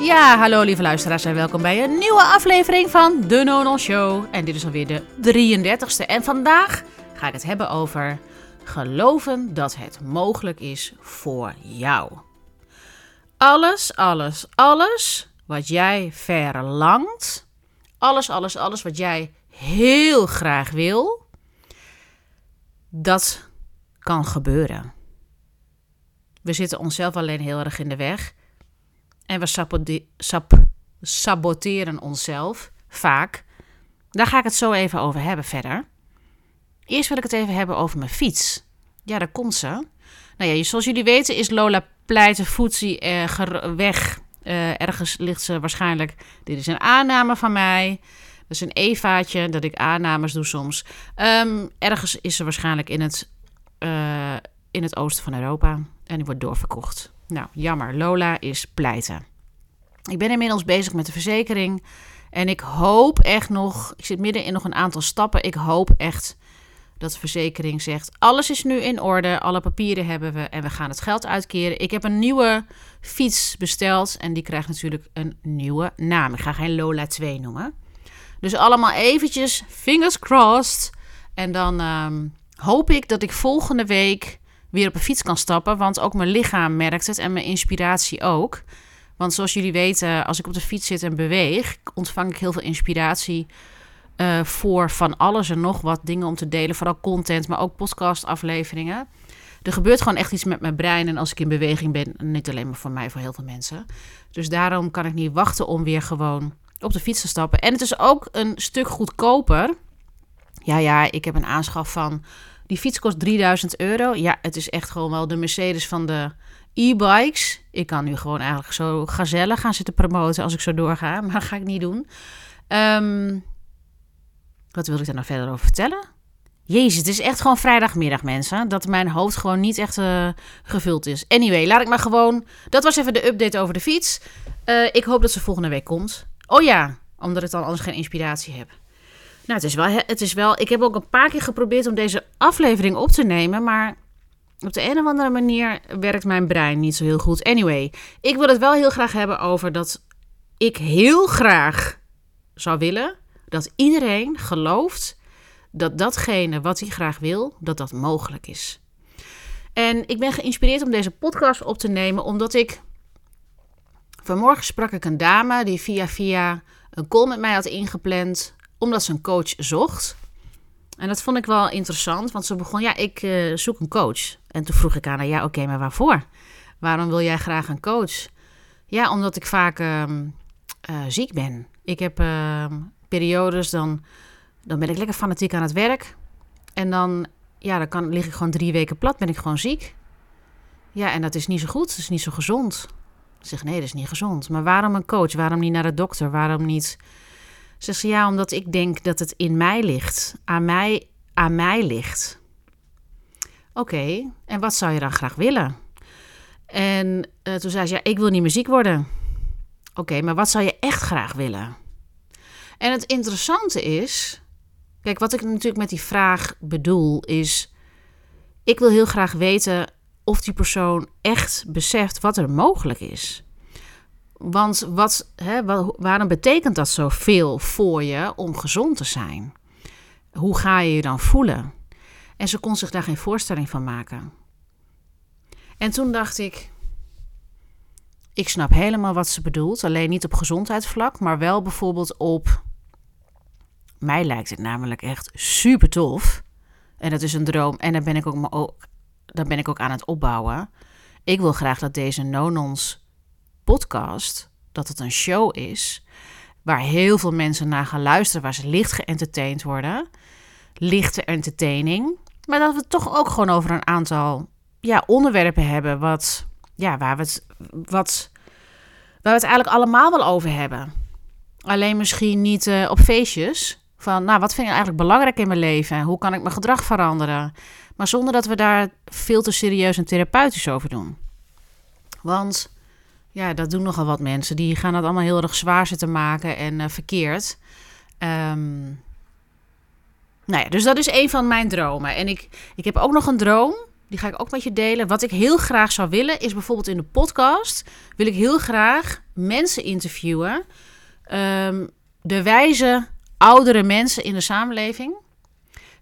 Ja, hallo lieve luisteraars en welkom bij een nieuwe aflevering van De Nonon Show. En dit is alweer de 33ste. En vandaag ga ik het hebben over geloven dat het mogelijk is voor jou. Alles, alles, alles wat jij verlangt, alles, alles, alles wat jij heel graag wil, dat kan gebeuren. We zitten onszelf alleen heel erg in de weg. En we saboteren onszelf vaak. Daar ga ik het zo even over hebben verder. Eerst wil ik het even hebben over mijn fiets. Ja, daar komt ze. Nou ja, zoals jullie weten is Lola Pleiten eh, ger- weg. Eh, ergens ligt ze waarschijnlijk. Dit is een aanname van mij. Dat is een Evaatje dat ik aannames doe soms. Ehm, ergens is ze waarschijnlijk in het, eh, in het oosten van Europa. En die wordt doorverkocht. Nou, jammer. Lola is pleiten. Ik ben inmiddels bezig met de verzekering. En ik hoop echt nog. Ik zit midden in nog een aantal stappen. Ik hoop echt dat de verzekering zegt: alles is nu in orde. Alle papieren hebben we. En we gaan het geld uitkeren. Ik heb een nieuwe fiets besteld. En die krijgt natuurlijk een nieuwe naam. Ik ga geen Lola 2 noemen. Dus allemaal eventjes fingers crossed. En dan ehm, hoop ik dat ik volgende week weer op een fiets kan stappen. Want ook mijn lichaam merkt het en mijn inspiratie ook. Want zoals jullie weten, als ik op de fiets zit en beweeg, ontvang ik heel veel inspiratie eh, voor van alles en nog wat dingen om te delen. Vooral content, maar ook podcastafleveringen. Er gebeurt gewoon echt iets met mijn brein. En als ik in beweging ben, niet alleen maar voor mij, voor heel veel mensen. Dus daarom kan ik niet wachten om weer gewoon op de fiets te stappen. En het is ook een stuk goedkoper. Ja, ja, ik heb een aanschaf van. Die fiets kost 3000 euro. Ja, het is echt gewoon wel de Mercedes van de e-bikes. Ik kan nu gewoon eigenlijk zo gazelle gaan zitten promoten als ik zo doorga. Maar ga ik niet doen. Ehm, wat wil ik daar nou verder over vertellen? Jezus, het is echt gewoon vrijdagmiddag, mensen. Dat mijn hoofd gewoon niet echt eh, gevuld is. Anyway, laat ik maar gewoon... Dat was even de update over de fiets. Eh, ik hoop dat ze volgende week komt. Oh ja, omdat ik dan anders geen inspiratie heb. Nou, het is, wel, het is wel... Ik heb ook een paar keer geprobeerd om deze aflevering op te nemen, maar... Op de een of andere manier werkt mijn brein niet zo heel goed. Anyway, ik wil het wel heel graag hebben over dat ik heel graag zou willen dat iedereen gelooft dat datgene wat hij graag wil, dat dat mogelijk is. En ik ben geïnspireerd om deze podcast op te nemen omdat ik vanmorgen sprak ik een dame die via via een call met mij had ingepland omdat ze een coach zocht. En dat vond ik wel interessant, want ze begon, ja, ik uh, zoek een coach. En toen vroeg ik aan haar, ja, oké, maar waarvoor? Waarom wil jij graag een coach? Ja, omdat ik vaak uh, uh, ziek ben. Ik heb ehm, periodes, dan, dan ben ik lekker fanatiek aan het werk. En dan, ja, dan kan, lig ik gewoon drie weken plat, ben ik gewoon ziek. Ja, en dat is niet zo goed, dat is niet zo gezond. Ik zeg, nee, dat is niet gezond. Maar waarom een coach? Waarom niet naar de dokter? Waarom niet... Zegt ze ja, omdat ik denk dat het in mij ligt. Aan mij, aan mij ligt. Oké, en wat zou je dan graag willen? En uh, toen zei ze, ja, ik wil niet meer ziek worden. Oké, maar wat zou je echt graag willen? En het interessante is... Kijk, wat ik natuurlijk met die vraag bedoel is... Ik wil heel graag weten of die persoon echt beseft wat er mogelijk is. Want wat, hè, waarom betekent dat zoveel voor je om gezond te zijn? Hoe ga je je dan voelen? En ze kon zich daar geen voorstelling van maken. En toen dacht ik, ik snap helemaal wat ze bedoelt. Alleen niet op gezondheidsvlak, maar wel bijvoorbeeld op... Mij lijkt het namelijk echt super tof. En dat is een droom. En daar ben ik ook, daar ben ik ook aan het opbouwen. Ik wil graag dat deze nonons podcast, dat het een show is waar heel veel mensen naar gaan luisteren, waar ze licht geëntertained worden, lichte entertaining, maar dat we het toch ook gewoon over een aantal ja, onderwerpen hebben wat, ja, waar, we het, wat, waar we het eigenlijk allemaal wel over hebben. Alleen misschien niet uh, op feestjes. Van, nou, wat vind ik eigenlijk belangrijk in mijn leven? Hoe kan ik mijn gedrag veranderen? Maar zonder dat we daar veel te serieus en therapeutisch over doen. Want ja, dat doen nogal wat mensen. Die gaan dat allemaal heel erg zwaar zitten maken en uh, verkeerd. Um, nou ja, dus dat is een van mijn dromen. En ik, ik heb ook nog een droom. Die ga ik ook met je delen. Wat ik heel graag zou willen, is bijvoorbeeld in de podcast... wil ik heel graag mensen interviewen. Ehm, de wijze oudere mensen in de samenleving.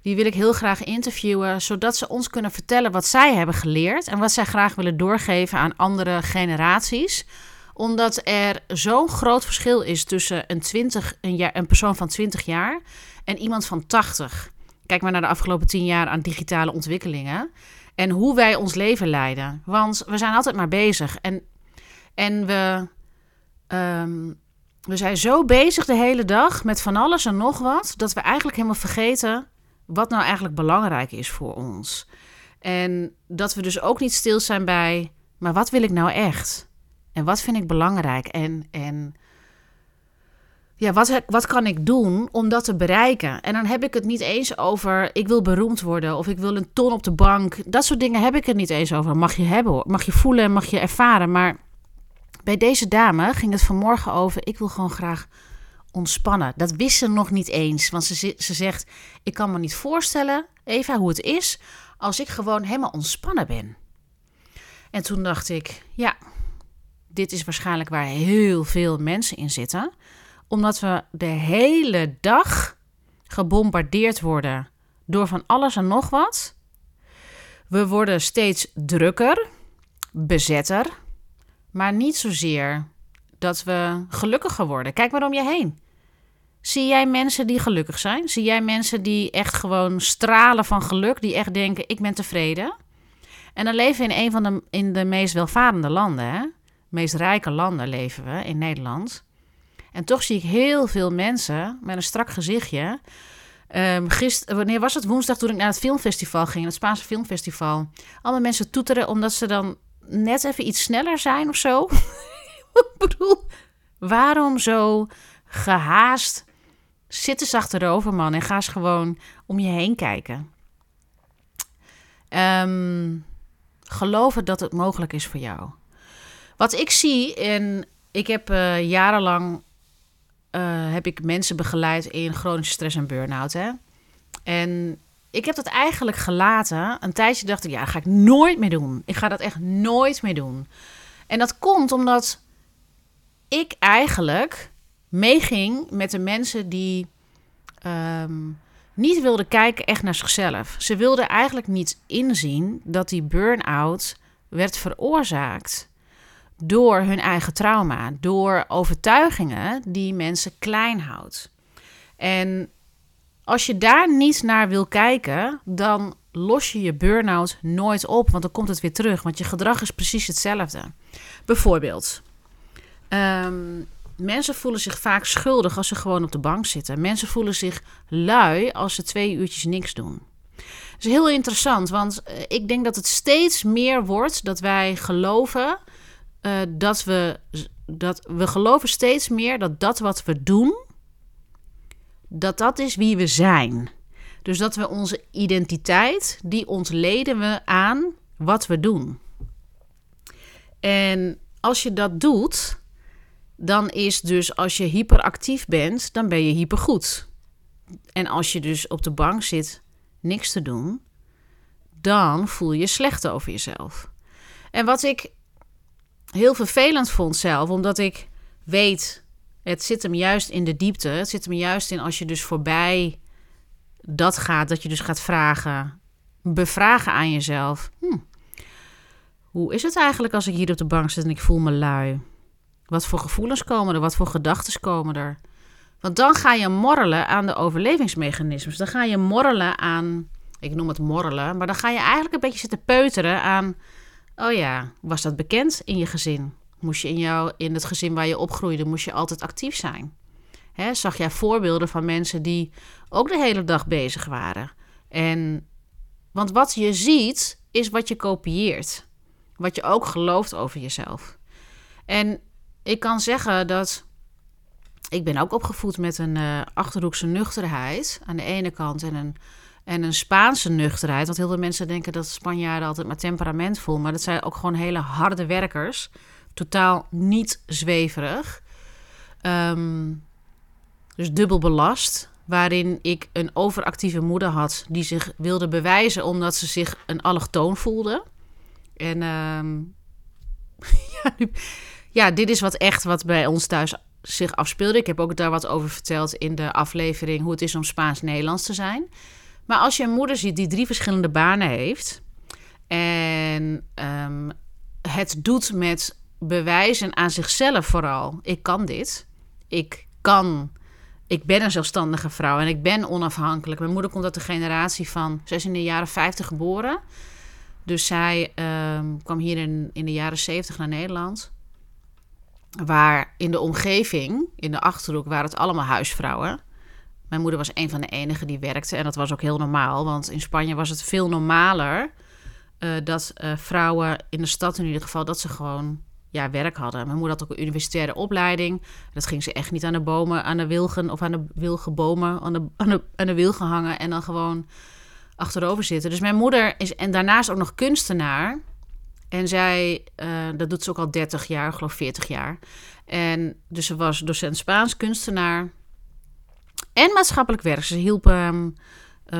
Die wil ik heel graag interviewen, zodat ze ons kunnen vertellen wat zij hebben geleerd en wat zij graag willen doorgeven aan andere generaties. Omdat er zo'n groot verschil is tussen een, 20, een, jaar, een persoon van 20 jaar en iemand van 80. Kijk maar naar de afgelopen 10 jaar aan digitale ontwikkelingen en hoe wij ons leven leiden. Want we zijn altijd maar bezig en, en we. Ehm, we zijn zo bezig de hele dag met van alles en nog wat, dat we eigenlijk helemaal vergeten wat nou eigenlijk belangrijk is voor ons. En dat we dus ook niet stil zijn bij, maar wat wil ik nou echt? En wat vind ik belangrijk? En, en ja, wat, wat kan ik doen om dat te bereiken? En dan heb ik het niet eens over, ik wil beroemd worden of ik wil een ton op de bank. Dat soort dingen heb ik het niet eens over. Mag je hebben, mag je voelen, mag je ervaren. Maar bij deze dame ging het vanmorgen over, ik wil gewoon graag ontspannen. Dat wist ze nog niet eens. Want ze, ze zegt: Ik kan me niet voorstellen, Eva, hoe het is als ik gewoon helemaal ontspannen ben. En toen dacht ik: Ja, dit is waarschijnlijk waar heel veel mensen in zitten. Omdat we de hele dag gebombardeerd worden door van alles en nog wat. We worden steeds drukker, bezetter, maar niet zozeer dat we gelukkiger worden. Kijk maar om je heen. Zie jij mensen die gelukkig zijn? Zie jij mensen die echt gewoon stralen van geluk, die echt denken: ik ben tevreden? En dan leven we in een van de, in de meest welvarende landen, hè? meest rijke landen leven we in Nederland. En toch zie ik heel veel mensen met een strak gezichtje. Um, gister, wanneer was het? Woensdag toen ik naar het filmfestival ging, het Spaanse filmfestival. Alle mensen toeteren omdat ze dan net even iets sneller zijn of zo. ik bedoel, waarom zo gehaast Zit eens achterover, man, en ga eens gewoon om je heen kijken. Um, geloven dat het mogelijk is voor jou. Wat ik zie, en ik heb uh, jarenlang uh, heb ik mensen begeleid in chronische stress en burn-out. Hè? En ik heb dat eigenlijk gelaten. Een tijdje dacht ik, ja, ga ik nooit meer doen. Ik ga dat echt nooit meer doen. En dat komt omdat ik eigenlijk meeging met de mensen die ehm, niet wilden kijken echt naar zichzelf. Ze wilden eigenlijk niet inzien dat die burn-out werd veroorzaakt door hun eigen trauma, door overtuigingen die mensen klein houdt. En als je daar niet naar wil kijken, dan los je je burn-out nooit op, want dan komt het weer terug, want je gedrag is precies hetzelfde. Bijvoorbeeld, um, Mensen voelen zich vaak schuldig als ze gewoon op de bank zitten. Mensen voelen zich lui als ze twee uurtjes niks doen. Dat is heel interessant, want eh, ik denk dat het steeds meer wordt dat wij geloven uh, dat we dat we geloven steeds meer dat dat wat we doen, dat dat is wie we zijn. Dus dat we onze identiteit, die ontleden we aan wat we doen. En als je dat doet, dan is dus als je hyperactief bent, dan ben je hypergoed. En als je dus op de bank zit, niks te doen, dan voel je slecht over jezelf. En wat ik heel vervelend vond zelf, omdat ik weet, het zit hem juist in de diepte. Het zit hem juist in als je dus voorbij dat gaat, dat je dus gaat vragen, bevragen aan jezelf. Hm, hoe is het eigenlijk als ik hier op de bank zit en ik voel me lui? Wat voor gevoelens komen er? Wat voor gedachten komen er? Want dan ga je morrelen aan de overlevingsmechanismes. Dan ga je morrelen aan, ik noem het morrelen, maar dan ga je eigenlijk een beetje zitten peuteren aan, oh ja, was dat bekend in je gezin? Moest je in, jou, in het gezin waar je opgroeide, moest je altijd actief zijn? Hè, zag jij voorbeelden van mensen die ook de hele dag bezig waren? En, want wat je ziet, is wat je kopieert. Wat je ook gelooft over jezelf. En ik kan zeggen dat ik ben ook opgevoed met een uh, achterhoekse nuchterheid aan de ene kant en een, en een Spaanse nuchterheid. Want heel veel mensen denken dat Spanjaarden altijd maar temperamentvol, maar dat zijn ook gewoon hele harde werkers. Totaal niet zweverig. Um, dus dubbel belast. waarin ik een overactieve moeder had die zich wilde bewijzen omdat ze zich een allochtoon voelde. En ehm, ja, ja, dit is wat echt wat bij ons thuis zich afspeelde. Ik heb ook daar wat over verteld in de aflevering hoe het is om Spaans-Nederlands te zijn. Maar als je een moeder ziet die drie verschillende banen heeft en ehm, het doet met bewijzen aan zichzelf vooral. Ik kan dit. Ik kan. Ik ben een zelfstandige vrouw en ik ben onafhankelijk. Mijn moeder komt uit de generatie van. Zij is in de jaren 50 geboren. Dus zij ehm, kwam hier in, in de jaren 70 naar Nederland. Waar in de omgeving, in de achterhoek, waren het allemaal huisvrouwen. Mijn moeder was een van de enigen die werkte. En dat was ook heel normaal. Want in Spanje was het veel normaler eh, dat eh, vrouwen in de stad in ieder geval, dat ze gewoon ja, werk hadden. Mijn moeder had ook een universitaire opleiding. Dat ging ze echt niet aan de bomen, aan de wilgen of aan de wilgenbomen, aan de, aan de, aan de wilgen hangen en dan gewoon achterover zitten. Dus mijn moeder is en daarnaast ook nog kunstenaar. En zij, eh, dat doet ze ook al 30 jaar, geloof 40 jaar. En dus ze was docent Spaans, kunstenaar en maatschappelijk werk. Ze hielp eh,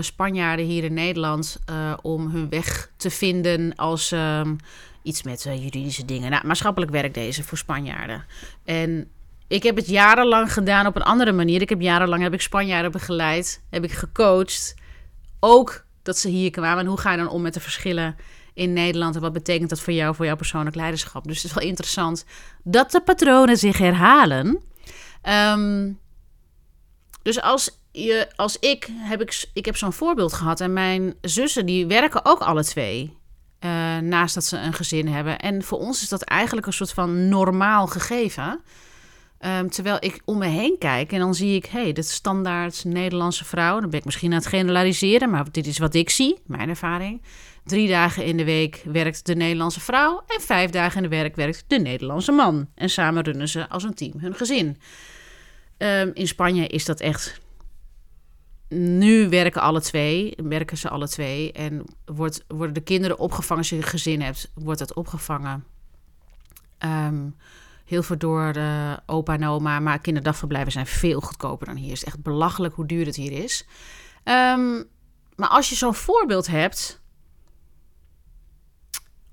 Spanjaarden hier in Nederland eh, om hun weg te vinden als ehm, iets met juridische dingen. Nou, maatschappelijk werk deze voor Spanjaarden. En ik heb het jarenlang gedaan op een andere manier. Ik heb jarenlang heb ik Spanjaarden begeleid, heb ik gecoacht. Ook dat ze hier kwamen. En hoe ga je dan om met de verschillen in Nederland? En wat betekent dat voor jou, voor jouw persoonlijk leiderschap? Dus het is wel interessant dat de patronen zich herhalen. Ehm, dus als, je, als ik, heb ik, ik heb zo'n voorbeeld gehad. En mijn zussen, die werken ook alle twee. eh, naast dat ze een gezin hebben. En voor ons is dat eigenlijk een soort van normaal gegeven. Ehm, terwijl ik om me heen kijk en dan zie ik, hé, hey, dit standaard Nederlandse vrouw. Dan ben ik misschien aan het generaliseren, maar dit is wat ik zie, mijn ervaring. Drie dagen in de week werkt de Nederlandse vrouw en vijf dagen in de week werkt de Nederlandse man. En samen runnen ze als een team hun gezin. Ehm, in Spanje is dat echt. Nu werken alle twee, werken ze alle twee. En wordt, worden de kinderen opgevangen als je een gezin hebt, wordt dat opgevangen. Ehm, heel veel door de opa en oma. Maar kinderdagverblijven zijn veel goedkoper dan hier. Het is echt belachelijk hoe duur het hier is. Ehm, maar als je zo'n voorbeeld hebt.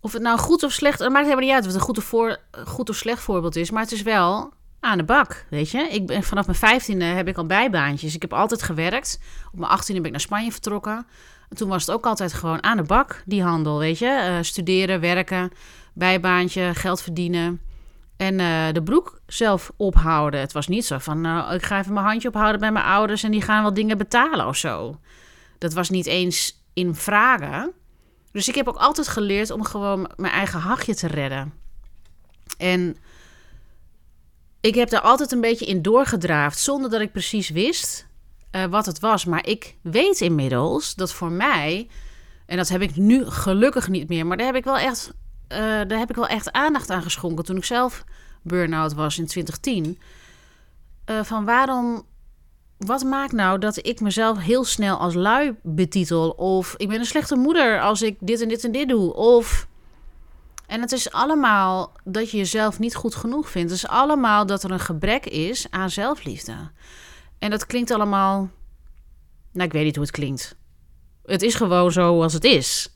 Of het nou goed of slecht. Het maakt helemaal niet uit of het een goed of, voor, goed of slecht voorbeeld is. Maar het is wel aan de bak. Weet je, ik ben, vanaf mijn vijftiende heb ik al bijbaantjes. Ik heb altijd gewerkt. Op mijn achttiende ben ik naar Spanje vertrokken. En toen was het ook altijd gewoon aan de bak, die handel. Weet je, Eh, studeren, werken, bijbaantje, geld verdienen. En eh, de broek zelf ophouden. Het was niet zo van, nou, ik ga even mijn handje ophouden bij mijn ouders en die gaan wel dingen betalen of zo. Dat was niet eens in vragen. Dus ik heb ook altijd geleerd om gewoon mijn eigen hachje te redden. En ik heb daar altijd een beetje in doorgedraafd, zonder dat ik precies wist eh, wat het was. Maar ik weet inmiddels dat voor mij, en dat heb ik nu gelukkig niet meer, maar daar heb ik wel echt eh, daar heb ik wel echt aandacht aan geschonken toen ik zelf burn-out was in 2010. Eh, van waarom, wat maakt nou dat ik mezelf heel snel als lui betitel? Of ik ben een slechte moeder als ik dit en dit en dit doe. Of, en het is allemaal dat je jezelf niet goed genoeg vindt. Het is allemaal dat er een gebrek is aan zelfliefde. En dat klinkt allemaal, nou ik weet niet hoe het klinkt. Het is gewoon zo als het is.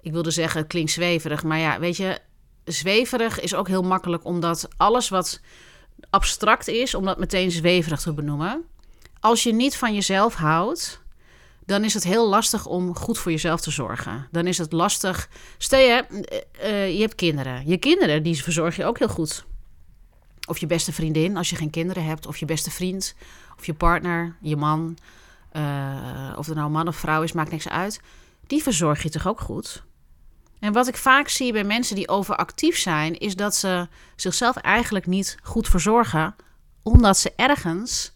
Ik wilde zeggen, het klinkt zweverig. Maar ja, weet je, zweverig is ook heel makkelijk, omdat alles wat abstract is, om dat meteen zweverig te benoemen. Als je niet van jezelf houdt, dan is het heel lastig om goed voor jezelf te zorgen. Dan is het lastig. Stel je, uh, je hebt kinderen. Je kinderen, die verzorg je ook heel goed. Of je beste vriendin, als je geen kinderen hebt. Of je beste vriend. Of je partner, je man. Uh, of het nou man of vrouw is, maakt niks uit. Die verzorg je toch ook goed? En wat ik vaak zie bij mensen die overactief zijn, is dat ze zichzelf eigenlijk niet goed verzorgen, omdat ze ergens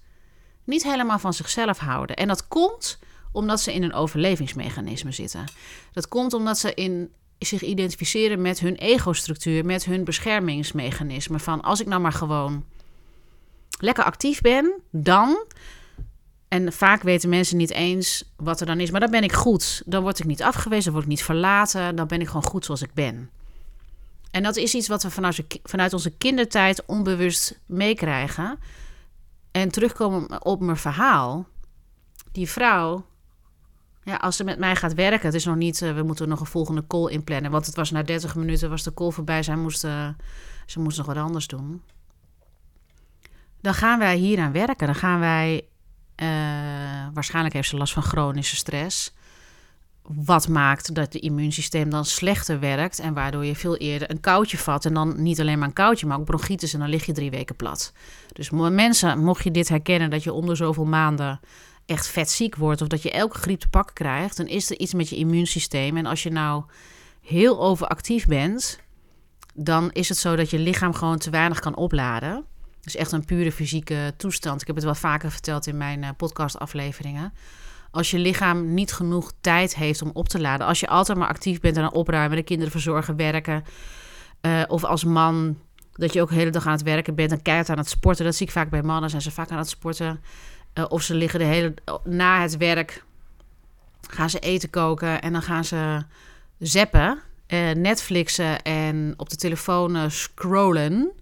niet helemaal van zichzelf houden. En dat komt omdat ze in een overlevingsmechanisme zitten. Dat komt omdat ze in, zich identificeren met hun ego-structuur, met hun beschermingsmechanisme. Van als ik nou maar gewoon lekker actief ben, dan. En vaak weten mensen niet eens wat er dan is. Maar dan ben ik goed. Dan word ik niet afgewezen, dan word ik niet verlaten. Dan ben ik gewoon goed zoals ik ben. En dat is iets wat we vanuit, vanuit onze kindertijd onbewust meekrijgen. En terugkomen op mijn verhaal. die vrouw, ja, als ze met mij gaat werken, het is nog niet, uh, we moeten nog een volgende call inplannen. Want het was na 30 minuten was de call voorbij. Zij moest, uh, ze moest nog wat anders doen. Dan gaan wij hier aan werken. Dan gaan wij, uh, waarschijnlijk heeft ze last van chronische stress. Wat maakt dat het immuunsysteem dan slechter werkt en waardoor je veel eerder een koudje vat. En dan niet alleen maar een koudje, maar ook bronchitis en dan lig je drie weken plat. Dus mensen, mocht je dit herkennen dat je om de zoveel maanden echt vet ziek wordt of dat je elke griep te pakken krijgt, dan is er iets met je immuunsysteem. En als je nou heel overactief bent, dan is het zo dat je lichaam gewoon te weinig kan opladen. Dus echt een pure fysieke toestand. Ik heb het wel vaker verteld in mijn uh, podcastafleveringen. Als je lichaam niet genoeg tijd heeft om op te laden, als je altijd maar actief bent aan het opruimen, de kinderen verzorgen, werken, uh, of als man dat je ook de hele dag aan het werken bent en keihard aan het sporten. Dat zie ik vaak bij mannen, zijn ze vaak aan het sporten. Uh, of ze liggen de hele na het werk gaan ze eten koken en dan gaan ze zappen, uh, Netflixen en op de telefoon scrollen.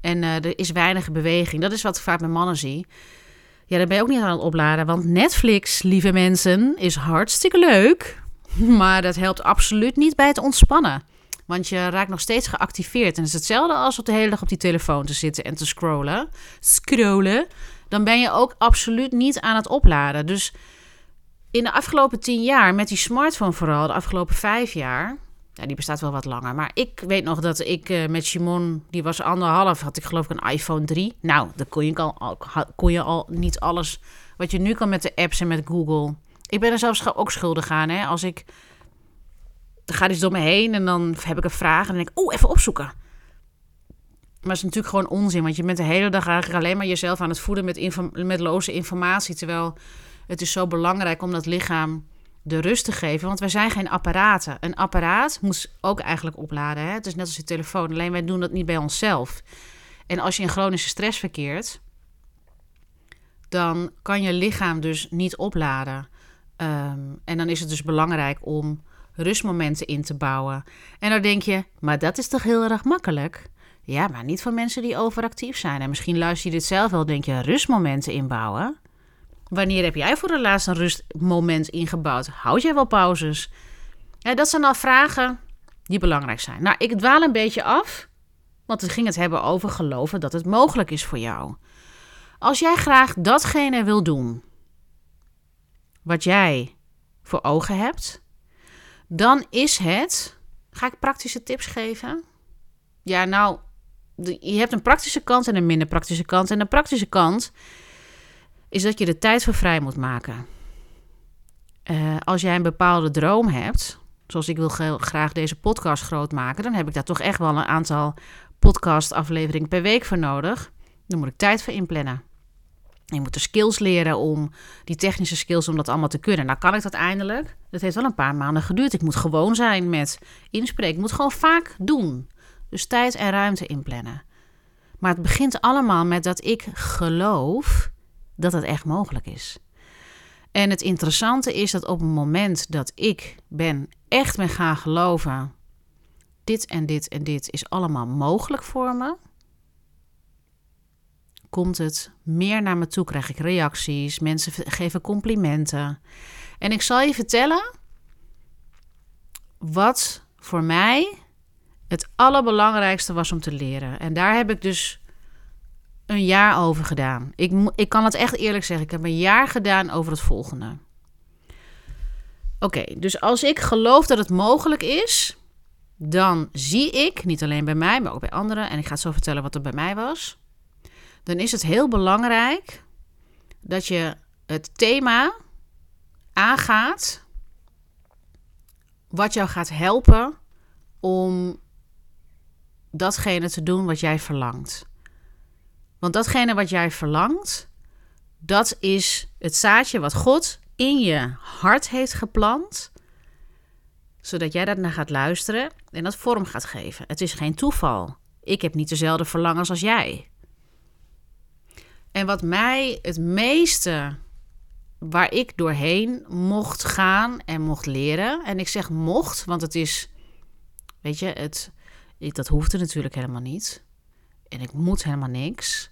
En er is weinig beweging. Dat is wat ik vaak bij mannen zie. Ja, dan ben je ook niet aan het opladen. Want Netflix, lieve mensen, is hartstikke leuk. Maar dat helpt absoluut niet bij het ontspannen. Want je raakt nog steeds geactiveerd. En het is hetzelfde als op de hele dag op die telefoon te zitten en te scrollen. Scrollen dan ben je ook absoluut niet aan het opladen. Dus in de afgelopen tien jaar, met die smartphone vooral, de afgelopen vijf jaar, ja, die bestaat wel wat langer. Maar ik weet nog dat ik uh, met Simon, die was anderhalf, had ik geloof ik een iPhone 3. Nou, dan kon je al, kon je al niet alles wat je nu kan met de apps en met Google. Ik ben er zelfs ook schuldig aan. Hè? Als ik, er gaat iets door me heen en dan heb ik een vraag en dan denk ik, oh, even opzoeken. Maar het is natuurlijk gewoon onzin, want je bent de hele dag eigenlijk alleen maar jezelf aan het voeden met, met loze informatie. Terwijl het is zo belangrijk om dat lichaam de rust te geven, want wij zijn geen apparaten. Een apparaat moet ook eigenlijk opladen. Hè? Het is net als je telefoon, alleen wij doen dat niet bij onszelf. En als je in chronische stress verkeert, dan kan je lichaam dus niet opladen. Ehm, en dan is het dus belangrijk om rustmomenten in te bouwen. En dan denk je, maar dat is toch heel erg makkelijk? Ja, maar niet voor mensen die overactief zijn. En misschien luister je dit zelf wel, denk je, rustmomenten inbouwen. Wanneer heb jij voor de laatste een rustmoment ingebouwd? Houd jij wel pauzes? Ja, dat zijn al vragen die belangrijk zijn. Nou, ik dwaal een beetje af, want we gingen het hebben over geloven dat het mogelijk is voor jou. Als jij graag datgene wil doen wat jij voor ogen hebt, dan is het. Ga ik praktische tips geven? Ja, nou, je hebt een praktische kant en een minder praktische kant. En de praktische kant is dat je de tijd voor vrij moet maken. Uh, als jij een bepaalde droom hebt, zoals ik wil graag deze podcast groot maken, dan heb ik daar toch echt wel een aantal podcastafleveringen per week voor nodig. Dan moet ik tijd voor inplannen. Je moet de skills leren om die technische skills om dat allemaal te kunnen. Nou kan ik dat eindelijk. Dat heeft wel een paar maanden geduurd. Ik moet gewoon zijn met inspreken. Ik moet gewoon vaak doen. Dus tijd en ruimte inplannen. Maar het begint allemaal met dat ik geloof dat het echt mogelijk is. En het interessante is dat op het moment dat ik ben echt ben gaan geloven, dit en dit en dit is allemaal mogelijk voor me, komt het meer naar me toe, krijg ik reacties, mensen geven complimenten. En ik zal je vertellen wat voor mij het allerbelangrijkste was om te leren. En daar heb ik dus een jaar over gedaan. Ik, ik kan het echt eerlijk zeggen. Ik heb een jaar gedaan over het volgende. Oké, dus als ik geloof dat het mogelijk is, dan zie ik, niet alleen bij mij, maar ook bij anderen, en ik ga zo vertellen wat er bij mij was, dan is het heel belangrijk dat je het thema aangaat wat jou gaat helpen om datgene te doen wat jij verlangt. Want datgene wat jij verlangt, dat is het zaadje wat God in je hart heeft geplant, zodat jij daarna gaat luisteren en dat vorm gaat geven. Het is geen toeval. Ik heb niet dezelfde verlangens als jij. En wat mij het meeste waar ik doorheen mocht gaan en mocht leren. En ik zeg mocht, want het is, weet je, het, dat hoefde natuurlijk helemaal niet. En ik moet helemaal niks.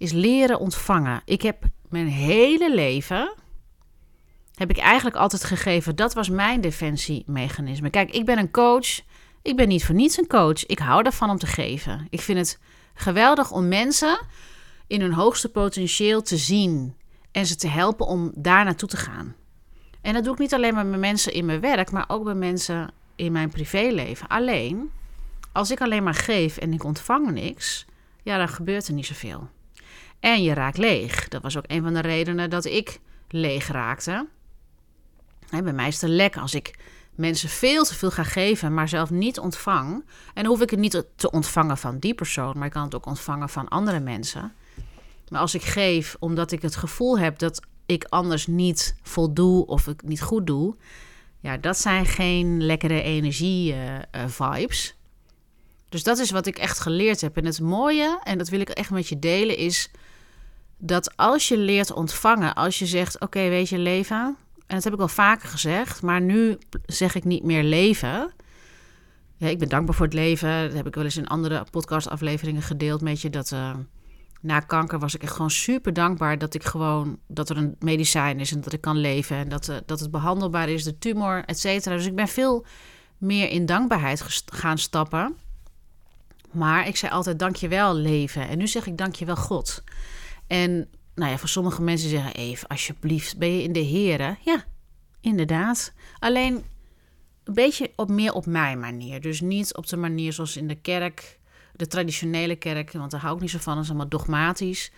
Is leren ontvangen. Ik heb mijn hele leven, heb ik eigenlijk altijd gegeven. Dat was mijn defensiemechanisme. Kijk, ik ben een coach. Ik ben niet voor niets een coach. Ik hou ervan om te geven. Ik vind het geweldig om mensen in hun hoogste potentieel te zien en ze te helpen om daar naartoe te gaan. En dat doe ik niet alleen maar met mensen in mijn werk, maar ook bij mensen in mijn privéleven. Alleen, als ik alleen maar geef en ik ontvang niks, ja, dan gebeurt er niet zoveel. En je raakt leeg. Dat was ook een van de redenen dat ik leeg raakte. bij mij is het lek als ik mensen veel te veel ga geven, maar zelf niet ontvang. En hoef ik het niet te ontvangen van die persoon, maar ik kan het ook ontvangen van andere mensen. Maar als ik geef omdat ik het gevoel heb dat ik anders niet voldoe of ik niet goed doe, ja, dat zijn geen lekkere energie-vibes. Eh, dus dat is wat ik echt geleerd heb. En het mooie, en dat wil ik echt met je delen, is dat als je leert ontvangen, als je zegt: Oké, weet je, leven. En dat heb ik al vaker gezegd, maar nu zeg ik niet meer leven. Ja, ik ben dankbaar voor het leven. Dat heb ik wel eens in andere podcastafleveringen gedeeld met je. Dat uh, na kanker was ik echt gewoon super dankbaar dat ik gewoon dat er een medicijn is en dat ik kan leven en dat, uh, dat het behandelbaar is, de tumor, et cetera. Dus ik ben veel meer in dankbaarheid gaan stappen. Maar ik zei altijd dankjewel leven. En nu zeg ik dankjewel God. En nou ja, voor sommige mensen zeggen even alsjeblieft, ben je in de Here? Ja, inderdaad. Alleen een beetje op meer op mijn manier. Dus niet op de manier zoals in de kerk, de traditionele kerk, want daar hou ik niet zo van, is allemaal dogmatisch.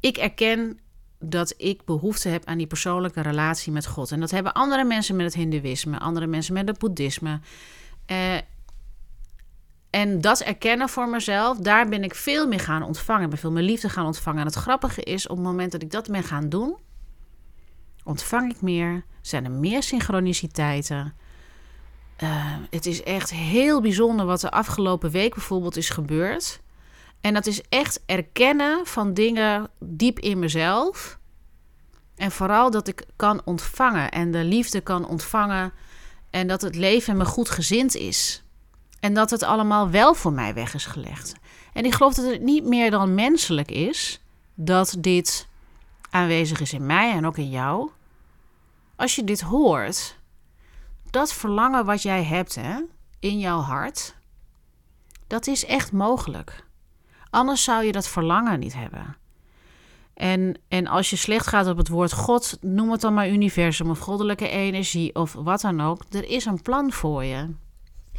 Ik erken dat ik behoefte heb aan die persoonlijke relatie met God. En dat hebben andere mensen met het Hindoeïsme, andere mensen met het Boeddhisme. Uh, en dat erkennen voor mezelf, daar ben ik veel meer gaan ontvangen. Ik ben veel meer liefde gaan ontvangen. En het grappige is, op het moment dat ik dat ben gaan doen, ontvang ik meer, zijn er meer synchroniciteiten. Uh, het is echt heel bijzonder wat de afgelopen week bijvoorbeeld is gebeurd. En dat is echt erkennen van dingen diep in mezelf. En vooral dat ik kan ontvangen en de liefde kan ontvangen. En dat het leven me goed gezind is. En dat het allemaal wel voor mij weg is gelegd. En ik geloof dat het niet meer dan menselijk is dat dit aanwezig is in mij en ook in jou. Als je dit hoort, dat verlangen wat jij hebt hè, in jouw hart, dat is echt mogelijk. Anders zou je dat verlangen niet hebben. En, en als je slecht gaat op het woord God, noem het dan maar universum of goddelijke energie of wat dan ook, er is een plan voor je.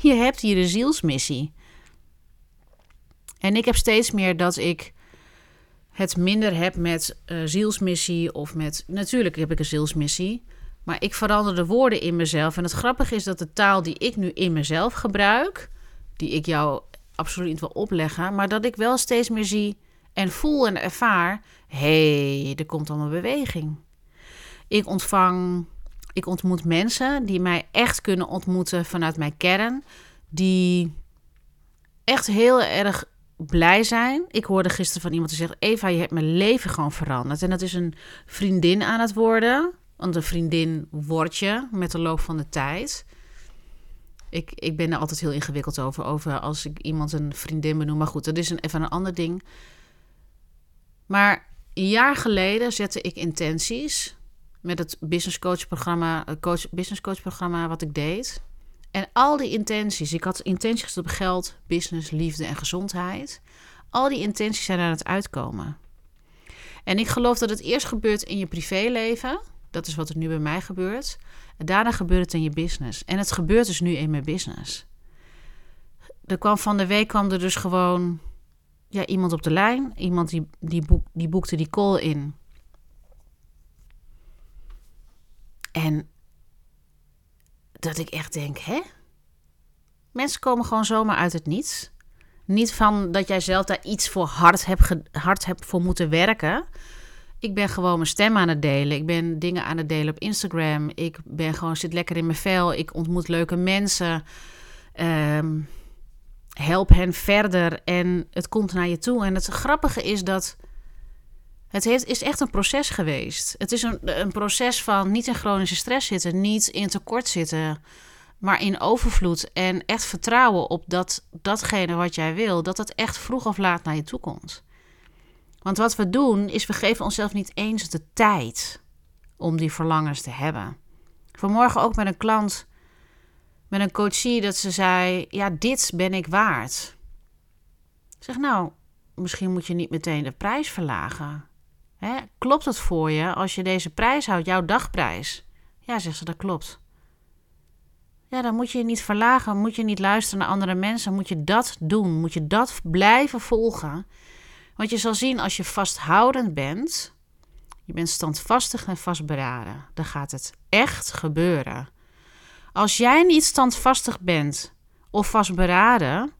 Je hebt hier een zielsmissie. En ik heb steeds meer dat ik het minder heb met uh, zielsmissie of met. Natuurlijk heb ik een zielsmissie. Maar ik verander de woorden in mezelf. En het grappige is dat de taal die ik nu in mezelf gebruik, die ik jou absoluut niet wil opleggen, maar dat ik wel steeds meer zie en voel en ervaar: hé, hey, er komt allemaal beweging. Ik ontvang ik ontmoet mensen die mij echt kunnen ontmoeten vanuit mijn kern. Die echt heel erg blij zijn. Ik hoorde gisteren van iemand die zegt: Eva, je hebt mijn leven gewoon veranderd. En dat is een vriendin aan het worden. Want een vriendin word je met de loop van de tijd. Ik, ik ben er altijd heel ingewikkeld over, over als ik iemand een vriendin benoem. Maar goed, dat is een, even een ander ding. Maar een jaar geleden zette ik intenties met het business coach programma, coach, business coach programma wat ik deed. En al die intenties, ik had intenties op geld, business, liefde en gezondheid. Al die intenties zijn aan het uitkomen. En ik geloof dat het eerst gebeurt in je privéleven. Dat is wat er nu bij mij gebeurt. Daarna gebeurt het in je business. En het gebeurt dus nu in mijn business. Er kwam van de week kwam er dus gewoon ja, iemand op de lijn. Iemand die, die, boek, die boekte die call in En dat ik echt denk, hè? Mensen komen gewoon zomaar uit het niets. Niet van dat jij zelf daar iets voor hard hebt, hard hebt voor moeten werken. Ik ben gewoon mijn stem aan het delen. Ik ben dingen aan het delen op Instagram. Ik ben gewoon, zit lekker in mijn vel. Ik ontmoet leuke mensen. Um, help hen verder en het komt naar je toe. En het grappige is dat het heeft, is echt een proces geweest. Het is een, een proces van niet in chronische stress zitten, niet in tekort zitten, maar in overvloed. En echt vertrouwen op dat datgene wat jij wil, dat het echt vroeg of laat naar je toe komt. Want wat we doen, is we geven onszelf niet eens de tijd om die verlangens te hebben. Vanmorgen ook met een klant, met een coachie, dat ze zei: Ja, dit ben ik waard. Ik zeg nou, misschien moet je niet meteen de prijs verlagen. Hè? Klopt het voor je als je deze prijs houdt, jouw dagprijs? Ja, zegt ze, dat klopt. Ja, dan moet je je niet verlagen, moet je niet luisteren naar andere mensen, moet je dat doen, moet je dat blijven volgen. Want je zal zien als je vasthoudend bent, je bent standvastig en vastberaden, dan gaat het echt gebeuren. Als jij niet standvastig bent of vastberaden,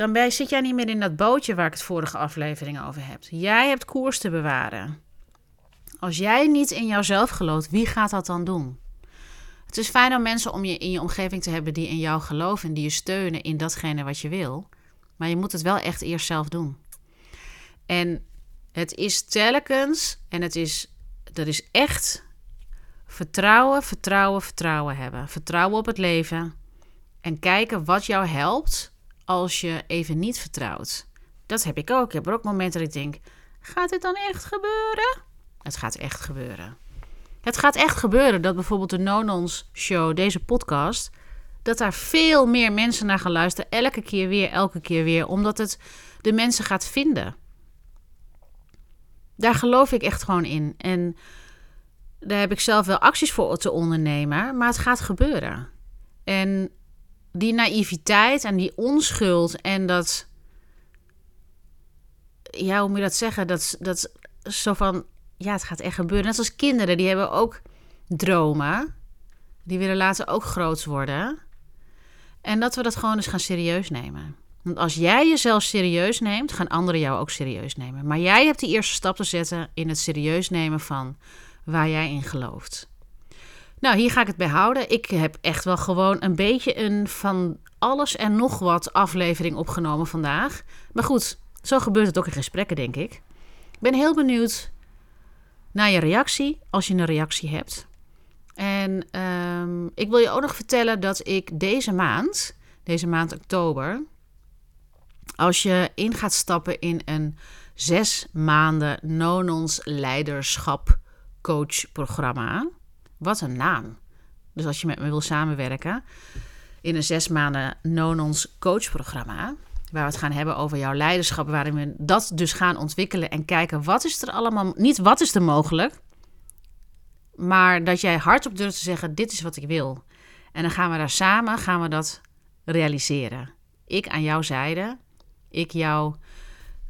dan zit jij niet meer in dat bootje waar ik het vorige aflevering over heb. Jij hebt koers te bewaren. Als jij niet in jouzelf gelooft, wie gaat dat dan doen? Het is fijn om mensen om je in je omgeving te hebben die in jou geloven en die je steunen in datgene wat je wil. Maar je moet het wel echt eerst zelf doen. En het is telkens, en het is, dat is echt vertrouwen, vertrouwen, vertrouwen hebben. Vertrouwen op het leven. En kijken wat jou helpt als je even niet vertrouwt. Dat heb ik ook. Ik heb ook momenten dat ik denk: gaat dit dan echt gebeuren? Het gaat echt gebeuren. Het gaat echt gebeuren dat bijvoorbeeld de Nonons Show, deze podcast, dat daar veel meer mensen naar gaan luisteren. Elke keer weer, elke keer weer. Omdat het de mensen gaat vinden. Daar geloof ik echt gewoon in. En daar heb ik zelf wel acties voor te ondernemen. Maar het gaat gebeuren. En die naïviteit en die onschuld en dat. Ja, hoe moet je dat zeggen? Dat, dat zo van. Ja, het gaat echt gebeuren. Net als kinderen, die hebben ook dromen. Die willen later ook groot worden. En dat we dat gewoon eens gaan serieus nemen. Want als jij jezelf serieus neemt, gaan anderen jou ook serieus nemen. Maar jij hebt die eerste stap te zetten in het serieus nemen van waar jij in gelooft. Nou, hier ga ik het bij houden. Ik heb echt wel gewoon een beetje een van alles en nog wat aflevering opgenomen vandaag. Maar goed, zo gebeurt het ook in gesprekken, denk ik. Ik ben heel benieuwd naar je reactie, als je een reactie hebt. En ehm, ik wil je ook nog vertellen dat ik deze maand, deze maand oktober, als je in gaat stappen in een zes maanden Nonons leiderschap coach programma. Wat een naam. Dus als je met me wil samenwerken in een zes maanden Nonons coachprogramma, waar we het gaan hebben over jouw leiderschap, waarin we dat dus gaan ontwikkelen en kijken wat is er allemaal, niet wat is er mogelijk, maar dat jij hardop durft te zeggen, dit is wat ik wil. En dan gaan we daar samen, gaan we dat realiseren. Ik aan jouw zijde, ik jou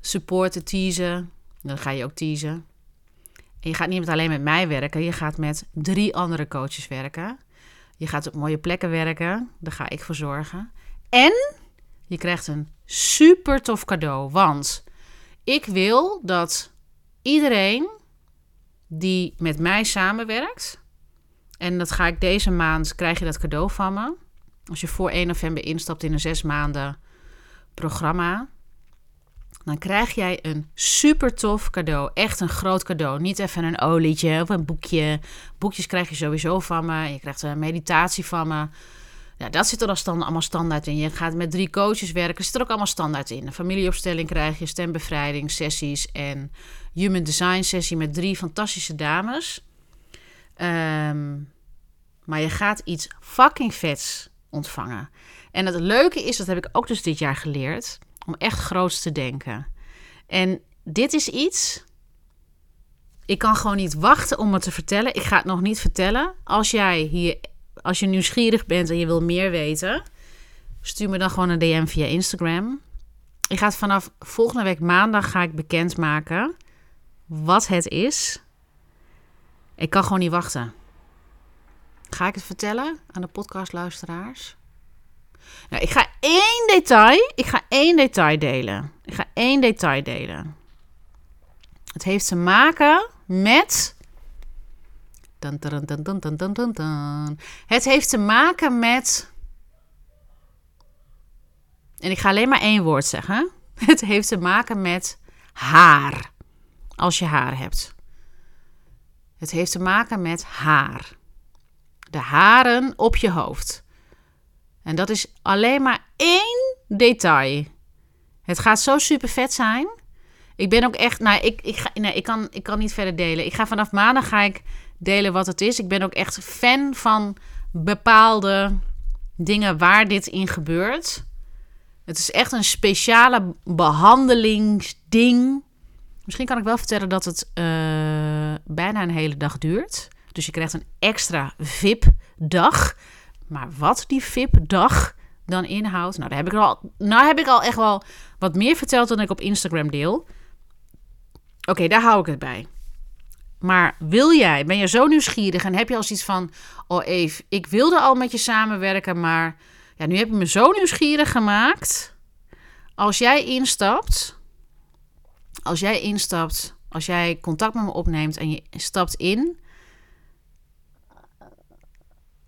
supporten, teasen, dan ga je ook teasen. Je gaat niet alleen met mij werken, je gaat met drie andere coaches werken. Je gaat op mooie plekken werken, daar ga ik voor zorgen. En je krijgt een super tof cadeau, want ik wil dat iedereen die met mij samenwerkt, en dat ga ik deze maand, krijg je dat cadeau van me. Als je voor 1 november instapt in een zes maanden programma, dan krijg jij een super tof cadeau. Echt een groot cadeau. Niet even een olietje of een boekje. Boekjes krijg je sowieso van me. Je krijgt een meditatie van me. Ja, dat zit er al allemaal standaard in. Je gaat met drie coaches werken. Zit er ook allemaal standaard in. Een familieopstelling krijg je, stembevrijding, sessies en human design sessie met drie fantastische dames. Ehm, maar je gaat iets fucking vets ontvangen. En het leuke is, dat heb ik ook dus dit jaar geleerd om echt groots te denken. En dit is iets. Ik kan gewoon niet wachten om het te vertellen. Ik ga het nog niet vertellen. Als jij hier, als je nieuwsgierig bent en je wil meer weten, stuur me dan gewoon een DM via Instagram. Ik ga het vanaf volgende week maandag ga ik bekendmaken wat het is. Ik kan gewoon niet wachten. Ga ik het vertellen aan de podcastluisteraars? Nou, ik ga één detail, ik ga één detail delen. Ik ga één detail delen. Het heeft te maken met. Het heeft te maken met. En ik ga alleen maar één woord zeggen. Het heeft te maken met haar. Als je haar hebt. Het heeft te maken met haar. De haren op je hoofd. En dat is alleen maar één detail. Het gaat zo super vet zijn. Ik ben ook echt, nou, ik, ik, ga, nee, ik, kan, ik kan niet verder delen. Ik ga vanaf maandag ga ik delen wat het is. Ik ben ook echt fan van bepaalde dingen waar dit in gebeurt. Het is echt een speciale behandelingsding. Misschien kan ik wel vertellen dat het uh, bijna een hele dag duurt. Dus je krijgt een extra VIP-dag. Maar wat die VIP-dag dan inhoudt, nou, daar heb ik al, nou heb ik al echt wel wat meer verteld dan ik op Instagram deel. Oké, daar hou ik het bij. Maar wil jij, ben je zo nieuwsgierig en heb je al iets van: Oh, Eve, ik wilde al met je samenwerken, maar ja, nu heb je me zo nieuwsgierig gemaakt. Als jij instapt, als jij instapt, als jij contact met me opneemt en je stapt in,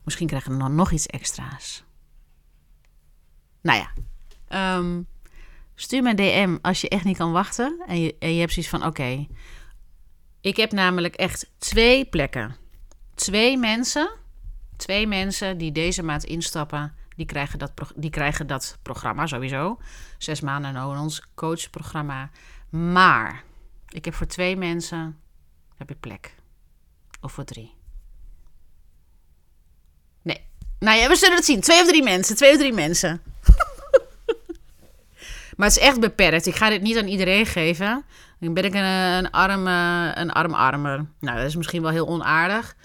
misschien krijgen we dan nog iets extra's. Nou ja, um, stuur me een DM als je echt niet kan wachten en je, en je hebt zoiets van: Oké, ik heb namelijk echt twee plekken. Twee mensen, twee mensen die deze maand instappen, die krijgen dat, die krijgen dat programma sowieso. Zes maanden in ons coachprogramma. Maar ik heb voor twee mensen heb ik plek. Of voor drie. Nee. Nou ja, we zullen het zien. Twee of drie mensen. Twee of drie mensen. maar het is echt beperkt. Ik ga dit niet aan iedereen geven. Dan ben ik een, arm, een arm armer. Nou, dat is misschien wel heel onaardig.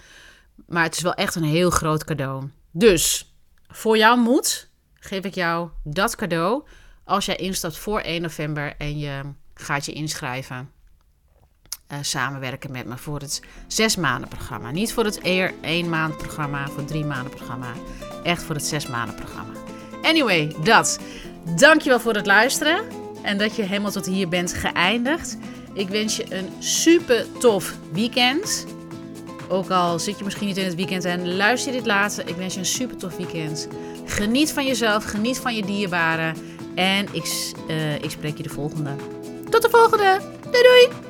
Maar het is wel echt een heel groot cadeau. Dus voor jouw moed geef ik jou dat cadeau. Als jij instapt voor 1 november en je gaat je inschrijven. Uh, samenwerken met me voor het zes maanden programma. Niet voor het eer één maand programma, voor drie maanden programma. Echt voor het zes maanden programma. Anyway, dat. Dankjewel voor het luisteren en dat je helemaal tot hier bent geëindigd. Ik wens je een super tof weekend. Ook al zit je misschien niet in het weekend en luister je dit later. Ik wens je een super tof weekend. Geniet van jezelf, geniet van je dierbaren. En ik, uh, ik spreek je de volgende. Tot de volgende. Doei doei!